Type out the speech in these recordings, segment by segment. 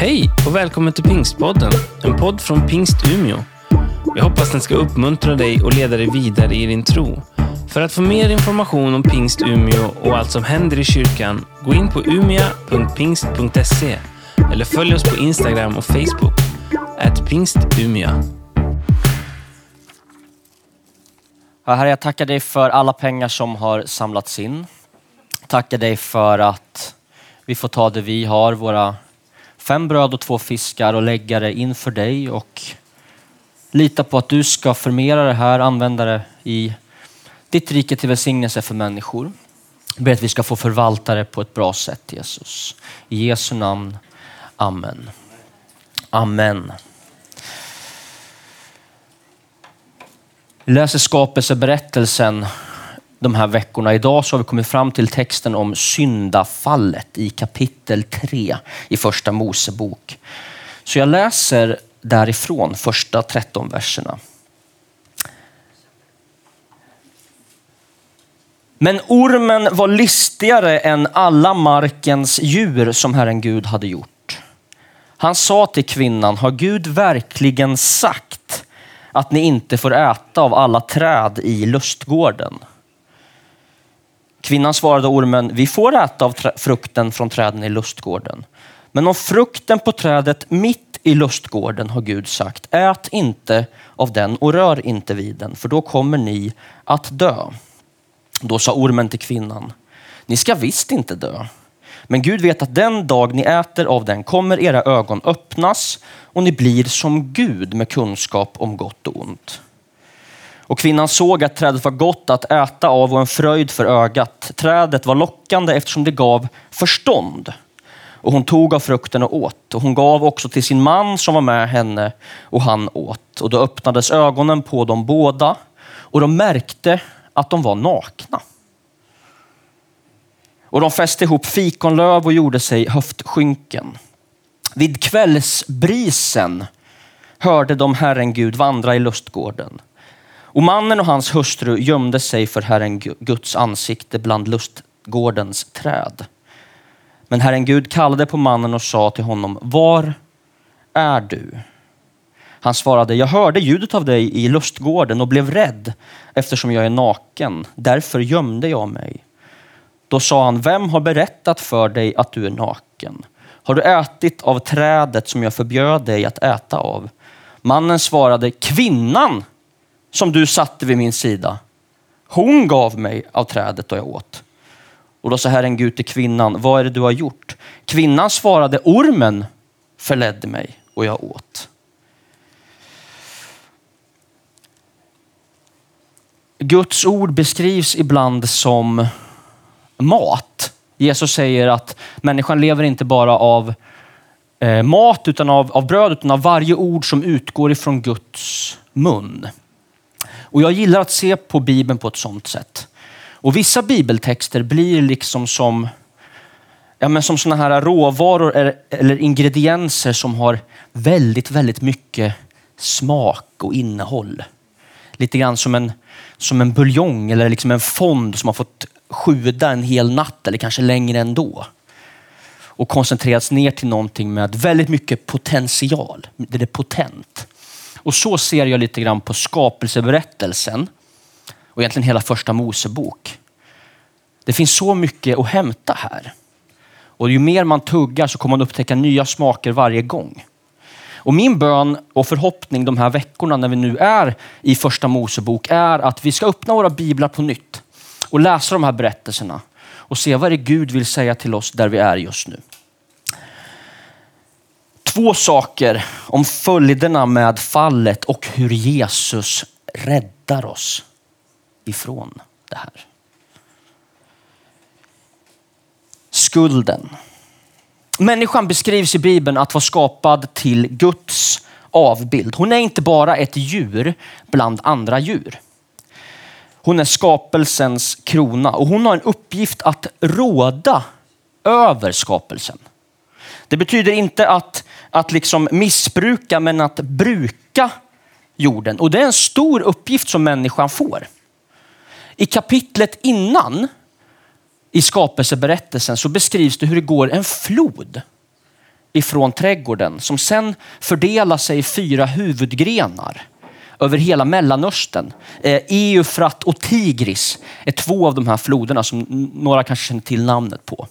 Hej och välkommen till Pingstpodden, en podd från Pingst Umeå. Jag hoppas den ska uppmuntra dig och leda dig vidare i din tro. För att få mer information om Pingst Umeå och allt som händer i kyrkan, gå in på umia.pingst.se eller följ oss på Instagram och Facebook, at pingstumia. Ja, Herre, jag tackar dig för alla pengar som har samlats in. Tackar dig för att vi får ta det vi har, våra fem bröd och två fiskar och lägga det inför dig och lita på att du ska förmera det här, använda det i ditt rike till välsignelse för människor. Jag ber att vi ska få förvalta det på ett bra sätt Jesus. I Jesu namn. Amen. Amen. Vi läser skapelseberättelsen de här veckorna. Idag så har vi kommit fram till texten om syndafallet i kapitel 3 i första Mosebok. Så jag läser därifrån första 13 verserna. Men ormen var listigare än alla markens djur som Herren Gud hade gjort. Han sa till kvinnan, har Gud verkligen sagt att ni inte får äta av alla träd i lustgården? Kvinnan svarade ormen, vi får äta av frukten från träden i lustgården. Men om frukten på trädet mitt i lustgården har Gud sagt, ät inte av den och rör inte vid den, för då kommer ni att dö. Då sa ormen till kvinnan, ni ska visst inte dö. Men Gud vet att den dag ni äter av den kommer era ögon öppnas och ni blir som Gud med kunskap om gott och ont. Och kvinnan såg att trädet var gott att äta av och en fröjd för ögat. Trädet var lockande eftersom det gav förstånd. Och hon tog av frukten och åt. Och hon gav också till sin man som var med henne och han åt. Och då öppnades ögonen på dem båda och de märkte att de var nakna. Och de fäste ihop fikonlöv och gjorde sig höftskynken. Vid kvällsbrisen hörde de Herren Gud vandra i lustgården. Och mannen och hans hustru gömde sig för Herren Guds ansikte bland lustgårdens träd. Men Herren Gud kallade på mannen och sa till honom, var är du? Han svarade, jag hörde ljudet av dig i lustgården och blev rädd eftersom jag är naken. Därför gömde jag mig. Då sa han, vem har berättat för dig att du är naken? Har du ätit av trädet som jag förbjöd dig att äta av? Mannen svarade, kvinnan som du satte vid min sida. Hon gav mig av trädet och jag åt. Och då sa Herren Gud till kvinnan, vad är det du har gjort? Kvinnan svarade, ormen förledde mig och jag åt. Guds ord beskrivs ibland som mat. Jesus säger att människan lever inte bara av eh, mat utan av, av bröd, utan av varje ord som utgår ifrån Guds mun. Och jag gillar att se på Bibeln på ett sånt sätt. Och vissa bibeltexter blir liksom som, ja men som såna här råvaror eller ingredienser som har väldigt, väldigt mycket smak och innehåll. Lite grann som en, som en buljong eller liksom en fond som har fått sjuda en hel natt eller kanske längre ändå. Och koncentrerats ner till någonting med väldigt mycket potential. Det är potent. Och så ser jag lite grann på skapelseberättelsen och egentligen hela första Mosebok. Det finns så mycket att hämta här. Och ju mer man tuggar så kommer man upptäcka nya smaker varje gång. Och min bön och förhoppning de här veckorna när vi nu är i första Mosebok är att vi ska öppna våra biblar på nytt och läsa de här berättelserna och se vad det Gud vill säga till oss där vi är just nu. Två saker om följderna med fallet och hur Jesus räddar oss ifrån det här. Skulden. Människan beskrivs i Bibeln att vara skapad till Guds avbild. Hon är inte bara ett djur bland andra djur. Hon är skapelsens krona och hon har en uppgift att råda över skapelsen. Det betyder inte att, att liksom missbruka, men att bruka jorden. Och det är en stor uppgift som människan får. I kapitlet innan i skapelseberättelsen så beskrivs det hur det går en flod ifrån trädgården som sen fördelar sig i fyra huvudgrenar över hela Mellanöstern. Eh, Eufrat och Tigris är två av de här floderna som några kanske känner till namnet på.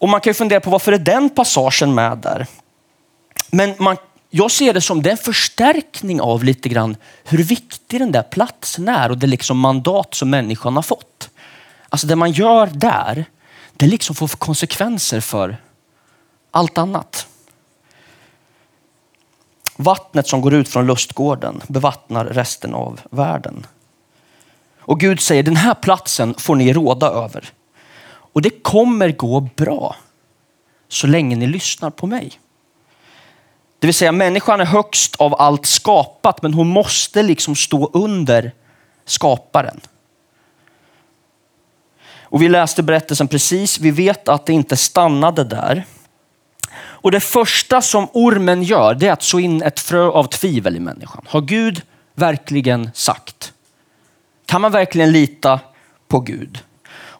Och man kan ju fundera på varför är den passagen med där? Men man, jag ser det som den förstärkning av lite grann hur viktig den där platsen är och det liksom mandat som människan har fått. Alltså det man gör där, det liksom får konsekvenser för allt annat. Vattnet som går ut från lustgården bevattnar resten av världen. Och Gud säger den här platsen får ni råda över. Och det kommer gå bra så länge ni lyssnar på mig. Det vill säga människan är högst av allt skapat men hon måste liksom stå under skaparen. Och vi läste berättelsen precis. Vi vet att det inte stannade där. Och det första som ormen gör det är att så in ett frö av tvivel i människan. Har Gud verkligen sagt? Kan man verkligen lita på Gud?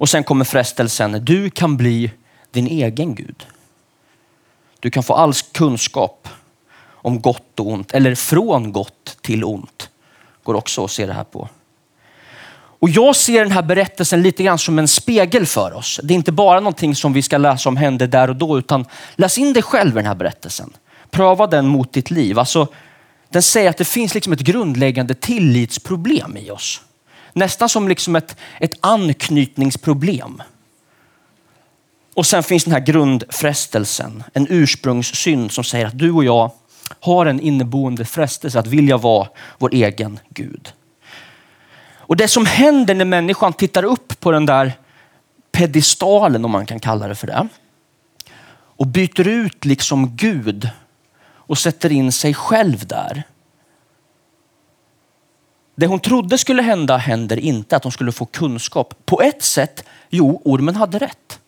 Och sen kommer frestelsen, du kan bli din egen Gud. Du kan få all kunskap om gott och ont, eller från gott till ont. Går också att se det här på. Och jag ser den här berättelsen lite grann som en spegel för oss. Det är inte bara någonting som vi ska läsa om hände där och då, utan läs in dig själv i den här berättelsen. Pröva den mot ditt liv. Alltså, den säger att det finns liksom ett grundläggande tillitsproblem i oss. Nästan som liksom ett, ett anknytningsproblem. Och sen finns den här grundfrestelsen, en ursprungssynd som säger att du och jag har en inneboende frestelse att vilja vara vår egen Gud. Och det som händer när människan tittar upp på den där pedestalen, om man kan kalla det för det, och byter ut liksom Gud och sätter in sig själv där. Det hon trodde skulle hända händer inte, att hon skulle få kunskap. På ett sätt, jo, ormen hade rätt.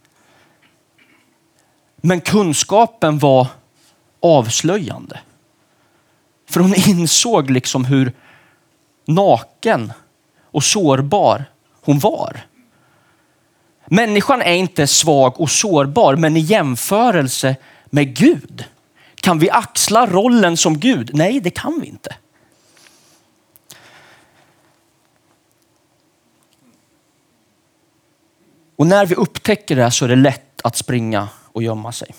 Men kunskapen var avslöjande. För hon insåg liksom hur naken och sårbar hon var. Människan är inte svag och sårbar, men i jämförelse med Gud. Kan vi axla rollen som Gud? Nej, det kan vi inte. Och när vi upptäcker det så är det lätt att springa och gömma sig.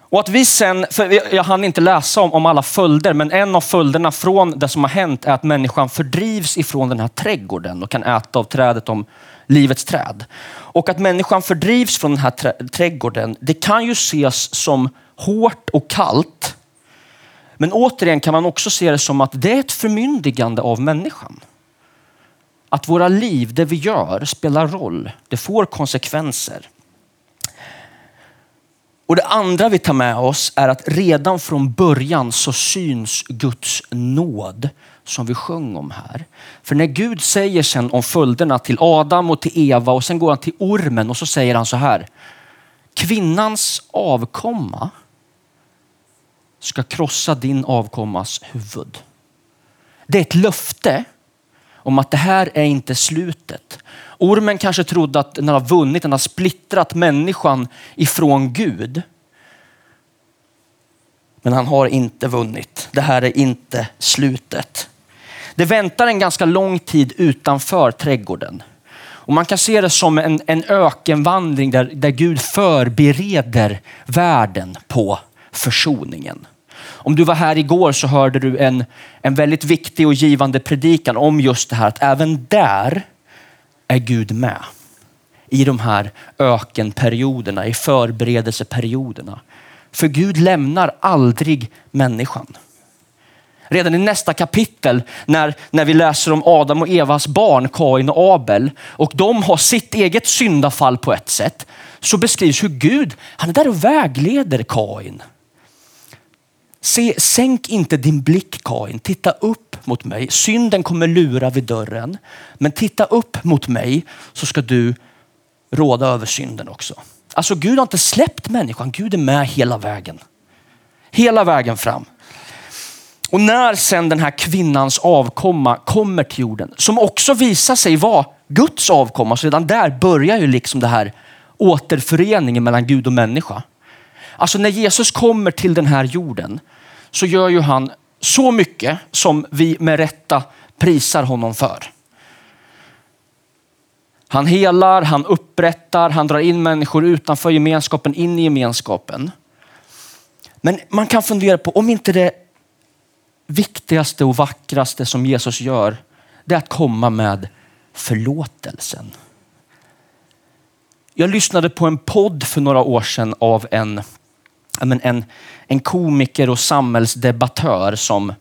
Och att vi sen, för jag hann inte läsa om, om alla följder, men en av följderna från det som har hänt är att människan fördrivs ifrån den här trädgården och kan äta av trädet om livets träd. Och att människan fördrivs från den här trädgården, det kan ju ses som hårt och kallt. Men återigen kan man också se det som att det är ett förmyndigande av människan. Att våra liv, det vi gör, spelar roll. Det får konsekvenser. Och det andra vi tar med oss är att redan från början så syns Guds nåd som vi sjöng om här. För när Gud säger sen om följderna till Adam och till Eva och sen går han till ormen och så säger han så här. Kvinnans avkomma ska krossa din avkommas huvud. Det är ett löfte om att det här är inte slutet. Ormen kanske trodde att den har vunnit, den har splittrat människan ifrån Gud. Men han har inte vunnit. Det här är inte slutet. Det väntar en ganska lång tid utanför trädgården. Och man kan se det som en, en ökenvandring där, där Gud förbereder världen på försoningen. Om du var här igår så hörde du en, en väldigt viktig och givande predikan om just det här att även där är Gud med. I de här ökenperioderna, i förberedelseperioderna. För Gud lämnar aldrig människan. Redan i nästa kapitel när, när vi läser om Adam och Evas barn, Kain och Abel, och de har sitt eget syndafall på ett sätt, så beskrivs hur Gud, han är där och vägleder Kain. Se, sänk inte din blick Kain, titta upp mot mig. Synden kommer lura vid dörren, men titta upp mot mig så ska du råda över synden också. Alltså Gud har inte släppt människan, Gud är med hela vägen. Hela vägen fram. Och när sen den här kvinnans avkomma kommer till jorden, som också visar sig vara Guds avkomma, så redan där börjar ju liksom det här återföreningen mellan Gud och människa. Alltså när Jesus kommer till den här jorden så gör ju han så mycket som vi med rätta prisar honom för. Han helar, han upprättar, han drar in människor utanför gemenskapen, in i gemenskapen. Men man kan fundera på om inte det viktigaste och vackraste som Jesus gör, det är att komma med förlåtelsen. Jag lyssnade på en podd för några år sedan av en, en, en komiker och samhällsdebattör som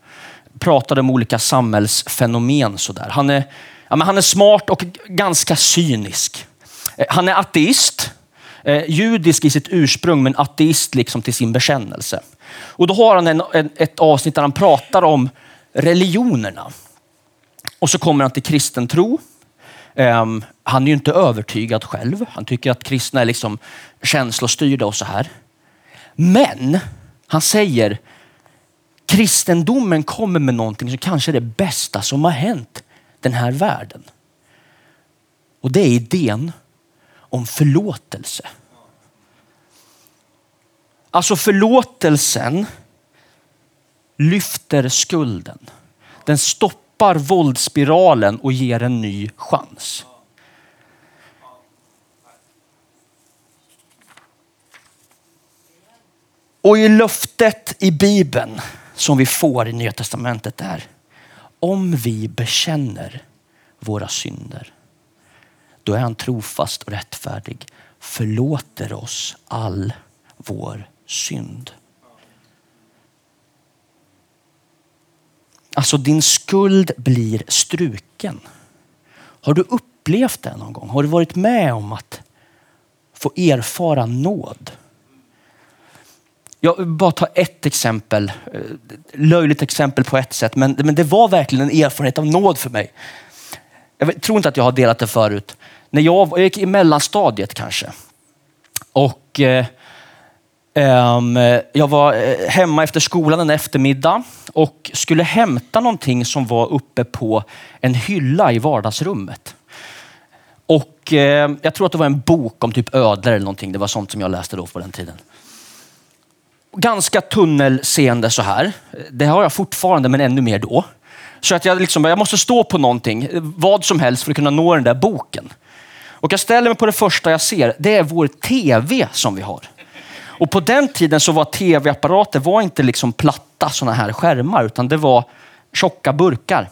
pratade om olika samhällsfenomen. Sådär. Han, är, ja, men han är smart och ganska cynisk. Eh, han är ateist, eh, judisk i sitt ursprung men ateist liksom till sin bekännelse. Och då har han en, en, ett avsnitt där han pratar om religionerna. Och så kommer han till kristen tro. Um, han är ju inte övertygad själv. Han tycker att kristna är liksom känslostyrda och så här. Men han säger kristendomen kommer med någonting som kanske är det bästa som har hänt den här världen. Och det är idén om förlåtelse. Alltså förlåtelsen lyfter skulden. Den stoppar våldsspiralen och ger en ny chans. Och i löftet i Bibeln som vi får i Nya Testamentet är om vi bekänner våra synder, då är han trofast och rättfärdig, förlåter oss all vår synd. Alltså din skuld blir struken. Har du upplevt det någon gång? Har du varit med om att få erfara nåd? Jag vill bara ta ett exempel. Eh, löjligt exempel på ett sätt, men, men det var verkligen en erfarenhet av nåd för mig. Jag tror inte att jag har delat det förut. När jag, jag gick i mellanstadiet kanske. Och eh, eh, jag var eh, hemma efter skolan en eftermiddag och skulle hämta någonting som var uppe på en hylla i vardagsrummet. Och eh, Jag tror att det var en bok om typ ödlor eller någonting. Det var sånt som jag läste då på den tiden. Ganska tunnelseende så här. Det har jag fortfarande, men ännu mer då. Så att jag, liksom, jag måste stå på någonting, vad som helst för att kunna nå den där boken. Och jag ställer mig på det första jag ser. Det är vår TV som vi har. Och på den tiden så var tv-apparater var inte liksom platta sådana här skärmar, utan det var tjocka burkar.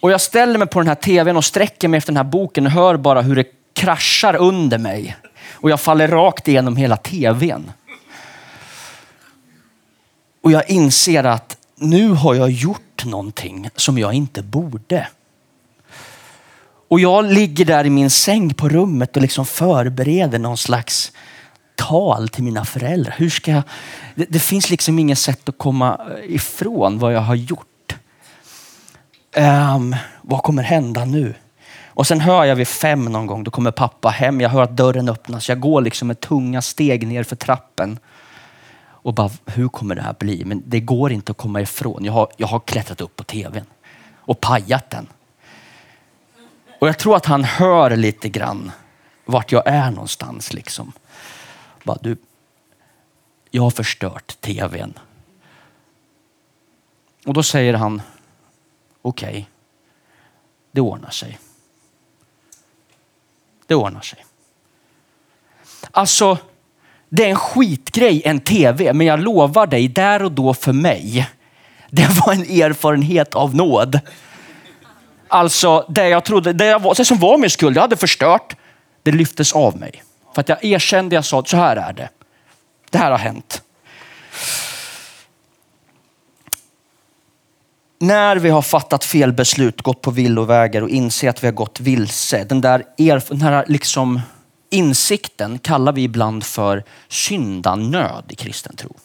Och jag ställer mig på den här tvn och sträcker mig efter den här boken och hör bara hur det kraschar under mig. Och jag faller rakt igenom hela tvn. Och jag inser att nu har jag gjort någonting som jag inte borde. Och jag ligger där i min säng på rummet och liksom förbereder någon slags tal till mina föräldrar. Hur ska jag, det, det finns liksom inget sätt att komma ifrån vad jag har gjort. Um, vad kommer hända nu? Och sen hör jag vid fem någon gång, då kommer pappa hem. Jag hör att dörren öppnas. Jag går liksom med tunga steg ner för trappen. Och bara, hur kommer det här bli? Men det går inte att komma ifrån. Jag har, jag har klättrat upp på tvn och pajat den. Och jag tror att han hör lite grann vart jag är någonstans. Liksom. Bara, du, jag har förstört tvn. Och då säger han, okej, okay, det ordnar sig. Det ordnar sig. Alltså, det är en skitgrej, en tv, men jag lovar dig, där och då för mig, det var en erfarenhet av nåd. Alltså, det jag trodde, det, jag var, det som var min skuld, jag hade förstört, det lyftes av mig. För att jag erkände, jag sa så här är det. Det här har hänt. När vi har fattat fel beslut, gått på villovägar och inser att vi har gått vilse. Den där, den här liksom insikten kallar vi ibland för syndanöd i kristen tro.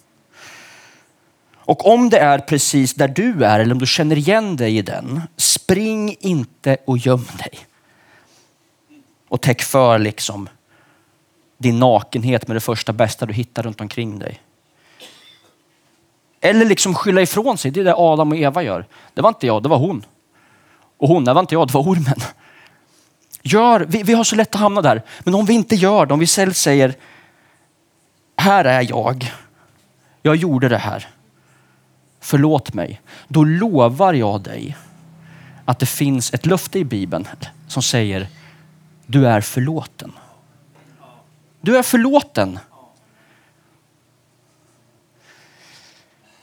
Och om det är precis där du är eller om du känner igen dig i den, spring inte och göm dig. Och täck för liksom din nakenhet med det första bästa du hittar runt omkring dig. Eller liksom skylla ifrån sig. Det är det Adam och Eva gör. Det var inte jag, det var hon. Och hon, det var inte jag, det var ormen. Gör, vi, vi har så lätt att hamna där. Men om vi inte gör det, om vi själv säger, här är jag. Jag gjorde det här. Förlåt mig. Då lovar jag dig att det finns ett löfte i Bibeln som säger, du är förlåten. Du är förlåten.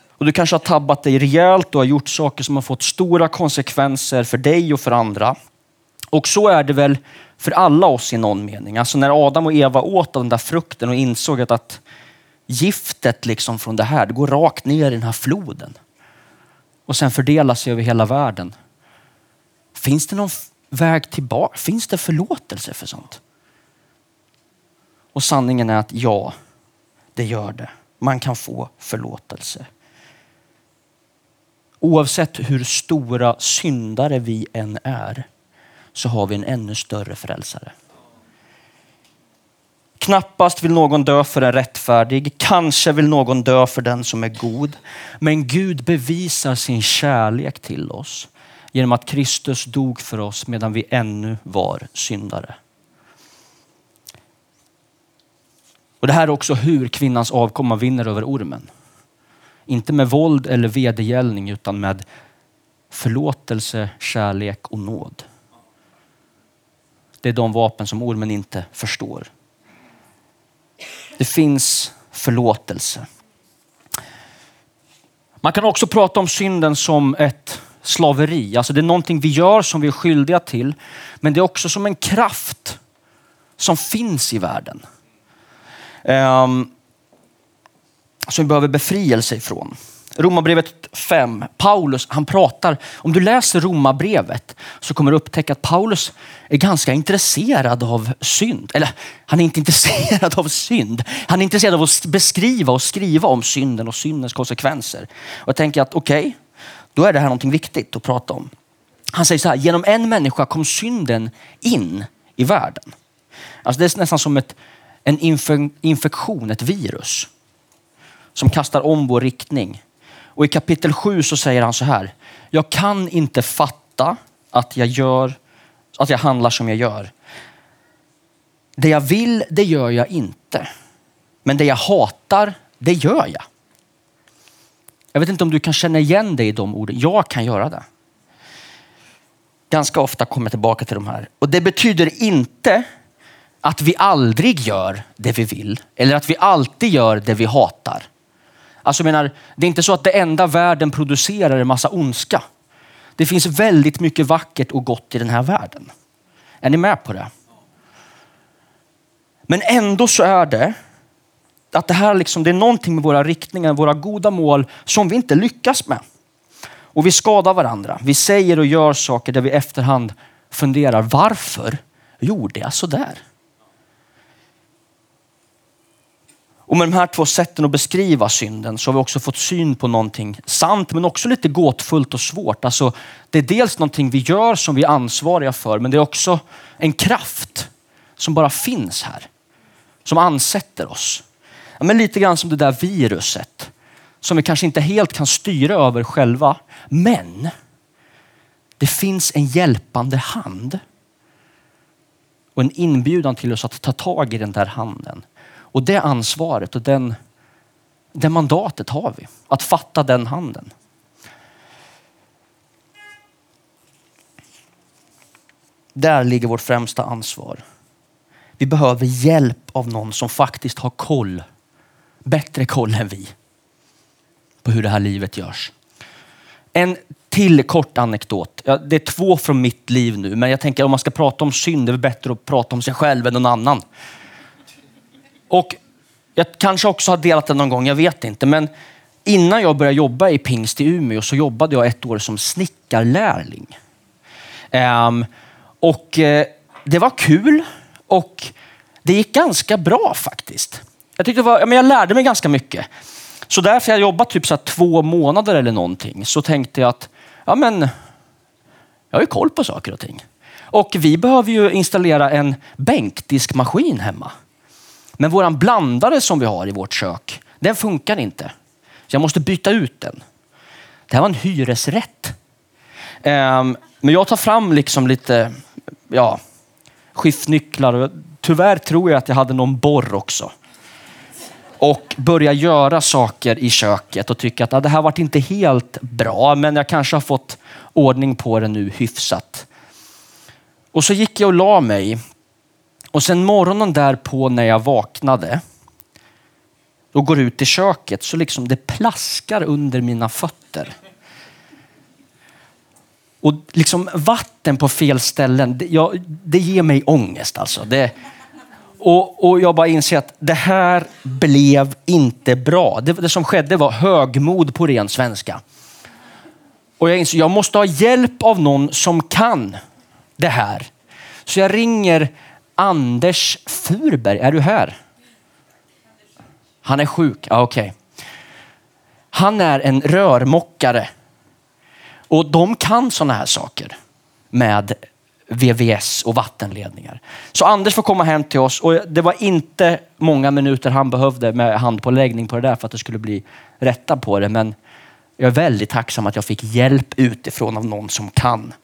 Och du kanske har tabbat dig rejält och har gjort saker som har fått stora konsekvenser för dig och för andra. Och så är det väl för alla oss i någon mening. Alltså när Adam och Eva åt av den där frukten och insåg att, att giftet liksom från det här, det går rakt ner i den här floden. Och sen fördelar sig över hela världen. Finns det någon väg tillbaka? Finns det förlåtelse för sånt? Och sanningen är att ja, det gör det. Man kan få förlåtelse. Oavsett hur stora syndare vi än är så har vi en ännu större frälsare. Knappast vill någon dö för en rättfärdig, kanske vill någon dö för den som är god. Men Gud bevisar sin kärlek till oss genom att Kristus dog för oss medan vi ännu var syndare. Och Det här är också hur kvinnans avkomma vinner över ormen. Inte med våld eller vedergällning utan med förlåtelse, kärlek och nåd. Det är de vapen som ormen inte förstår. Det finns förlåtelse. Man kan också prata om synden som ett slaveri. Alltså det är någonting vi gör som vi är skyldiga till. Men det är också som en kraft som finns i världen. Um, som vi behöver befrielse ifrån. Romarbrevet 5. Paulus, han pratar, om du läser Romarbrevet så kommer du upptäcka att Paulus är ganska intresserad av synd. Eller han är inte intresserad av synd. Han är intresserad av att beskriva och skriva om synden och syndens konsekvenser. Och jag tänker att okej, okay, då är det här någonting viktigt att prata om. Han säger så här, genom en människa kom synden in i världen. Alltså det är nästan som ett, en infektion, ett virus som kastar om vår riktning. Och i kapitel 7 så säger han så här. Jag kan inte fatta att jag, gör, att jag handlar som jag gör. Det jag vill, det gör jag inte. Men det jag hatar, det gör jag. Jag vet inte om du kan känna igen dig i de orden. Jag kan göra det. Ganska ofta kommer jag tillbaka till de här. Och det betyder inte att vi aldrig gör det vi vill eller att vi alltid gör det vi hatar. Alltså menar, det är inte så att det enda världen producerar är massa ondska. Det finns väldigt mycket vackert och gott i den här världen. Är ni med på det? Men ändå så är det att det här liksom, det är någonting med våra riktningar, våra goda mål som vi inte lyckas med. Och vi skadar varandra. Vi säger och gör saker där vi efterhand funderar, varför gjorde jag så där? Och med de här två sätten att beskriva synden så har vi också fått syn på någonting sant men också lite gåtfullt och svårt. Alltså, det är dels någonting vi gör som vi är ansvariga för men det är också en kraft som bara finns här. Som ansätter oss. Ja, men lite grann som det där viruset som vi kanske inte helt kan styra över själva. Men det finns en hjälpande hand och en inbjudan till oss att ta tag i den där handen och det ansvaret och den, det mandatet har vi. Att fatta den handen. Där ligger vårt främsta ansvar. Vi behöver hjälp av någon som faktiskt har koll. Bättre koll än vi. På hur det här livet görs. En till kort anekdot. Ja, det är två från mitt liv nu, men jag tänker om man ska prata om synd, det är bättre att prata om sig själv än någon annan. Och jag kanske också har delat det någon gång, jag vet inte. Men innan jag började jobba i Pingst i Umeå så jobbade jag ett år som snickarlärling. Um, och uh, det var kul och det gick ganska bra faktiskt. Jag, tyckte var, men jag lärde mig ganska mycket. Så därför jag jobbat typ så två månader eller någonting så tänkte jag att ja, men, jag har ju koll på saker och ting. Och vi behöver ju installera en bänkdiskmaskin hemma. Men våran blandare som vi har i vårt kök, den funkar inte. Så jag måste byta ut den. Det här var en hyresrätt. Um, men jag tar fram liksom lite, ja, skiftnycklar. Tyvärr tror jag att jag hade någon borr också. Och börjar göra saker i köket och tycker att ah, det här varit inte helt bra, men jag kanske har fått ordning på det nu hyfsat. Och så gick jag och la mig. Och sen morgonen därpå när jag vaknade och går ut i köket så liksom det plaskar under mina fötter. Och liksom vatten på fel ställen, det, jag, det ger mig ångest alltså. Det, och, och jag bara inser att det här blev inte bra. Det, det som skedde var högmod på ren svenska. Och jag inser att jag måste ha hjälp av någon som kan det här. Så jag ringer Anders Furberg. Är du här? Han är sjuk? Ja, okej. Okay. Han är en rörmockare. Och de kan sådana här saker med VVS och vattenledningar. Så Anders får komma hem till oss och det var inte många minuter han behövde med handpåläggning på det där för att det skulle bli rätta på det. Men jag är väldigt tacksam att jag fick hjälp utifrån av någon som kan.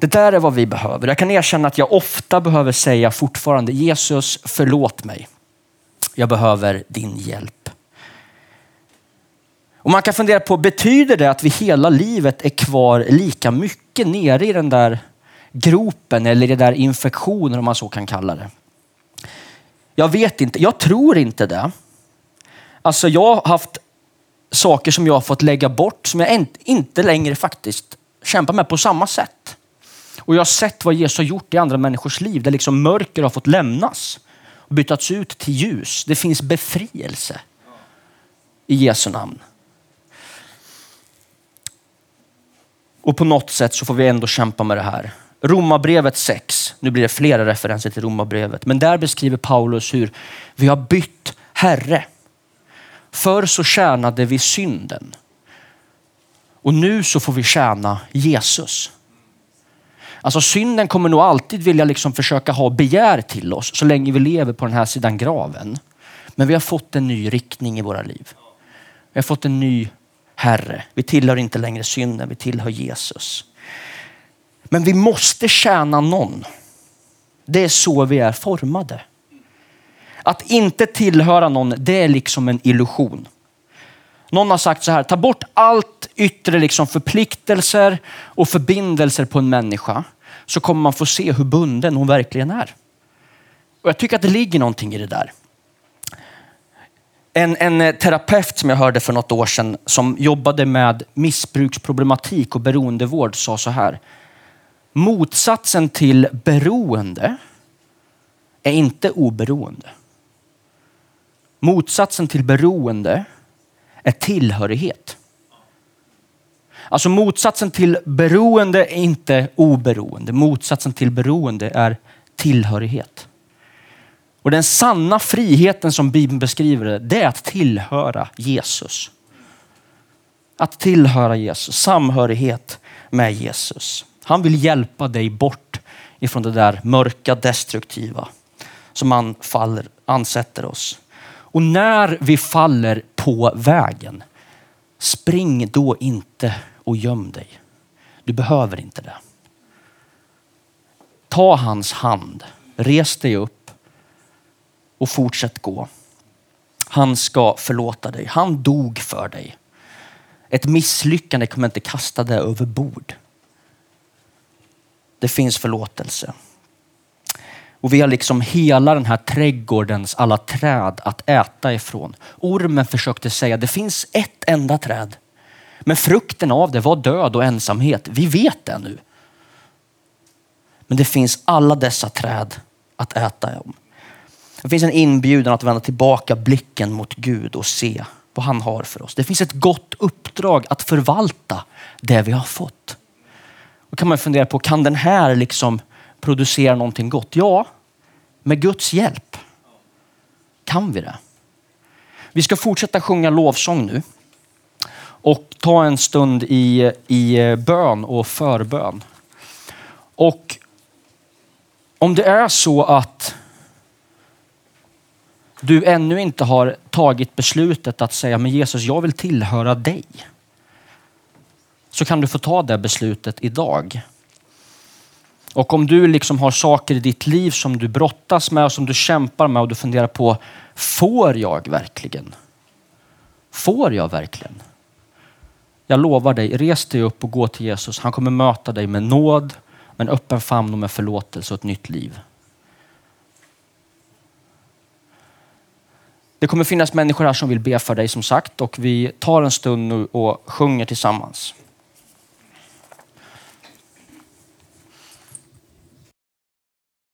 Det där är vad vi behöver. Jag kan erkänna att jag ofta behöver säga fortfarande Jesus förlåt mig. Jag behöver din hjälp. Och man kan fundera på, betyder det att vi hela livet är kvar lika mycket nere i den där gropen eller i den där infektionen om man så kan kalla det? Jag vet inte, jag tror inte det. Alltså jag har haft saker som jag har fått lägga bort som jag inte längre faktiskt kämpar med på samma sätt. Och jag har sett vad Jesus har gjort i andra människors liv där liksom mörker har fått lämnas och bytats ut till ljus. Det finns befrielse i Jesu namn. Och på något sätt så får vi ändå kämpa med det här. Romarbrevet 6, nu blir det flera referenser till Romarbrevet, men där beskriver Paulus hur vi har bytt Herre. Förr så tjänade vi synden och nu så får vi tjäna Jesus. Alltså synden kommer nog alltid vilja liksom försöka ha begär till oss så länge vi lever på den här sidan graven. Men vi har fått en ny riktning i våra liv. Vi har fått en ny Herre. Vi tillhör inte längre synden, vi tillhör Jesus. Men vi måste tjäna någon. Det är så vi är formade. Att inte tillhöra någon, det är liksom en illusion. Någon har sagt så här, ta bort allt yttre liksom förpliktelser och förbindelser på en människa så kommer man få se hur bunden hon verkligen är. Och Jag tycker att det ligger någonting i det där. En, en eh, terapeut som jag hörde för något år sedan som jobbade med missbruksproblematik och beroendevård sa så här. Motsatsen till beroende är inte oberoende. Motsatsen till beroende är tillhörighet. Alltså motsatsen till beroende är inte oberoende. Motsatsen till beroende är tillhörighet. Och den sanna friheten som Bibeln beskriver det, det är att tillhöra Jesus. Att tillhöra Jesus, samhörighet med Jesus. Han vill hjälpa dig bort ifrån det där mörka, destruktiva som anfaller, ansätter oss. Och när vi faller på vägen, spring då inte och göm dig. Du behöver inte det. Ta hans hand, res dig upp och fortsätt gå. Han ska förlåta dig. Han dog för dig. Ett misslyckande kommer inte kasta dig över bord. Det finns förlåtelse. Och vi har liksom hela den här trädgårdens alla träd att äta ifrån. Ormen försökte säga det finns ett enda träd. Men frukten av det var död och ensamhet. Vi vet det nu. Men det finns alla dessa träd att äta om. Det finns en inbjudan att vända tillbaka blicken mot Gud och se vad han har för oss. Det finns ett gott uppdrag att förvalta det vi har fått. Då kan man fundera på, kan den här liksom producera någonting gott? Ja, med Guds hjälp kan vi det. Vi ska fortsätta sjunga lovsång nu och ta en stund i, i eh, bön och förbön. Och om det är så att du ännu inte har tagit beslutet att säga, men Jesus, jag vill tillhöra dig. Så kan du få ta det beslutet idag. Och om du liksom har saker i ditt liv som du brottas med och som du kämpar med och du funderar på, får jag verkligen? Får jag verkligen? Jag lovar dig, res dig upp och gå till Jesus. Han kommer möta dig med nåd, med en öppen famn och med förlåtelse och ett nytt liv. Det kommer finnas människor här som vill be för dig som sagt och vi tar en stund nu och sjunger tillsammans.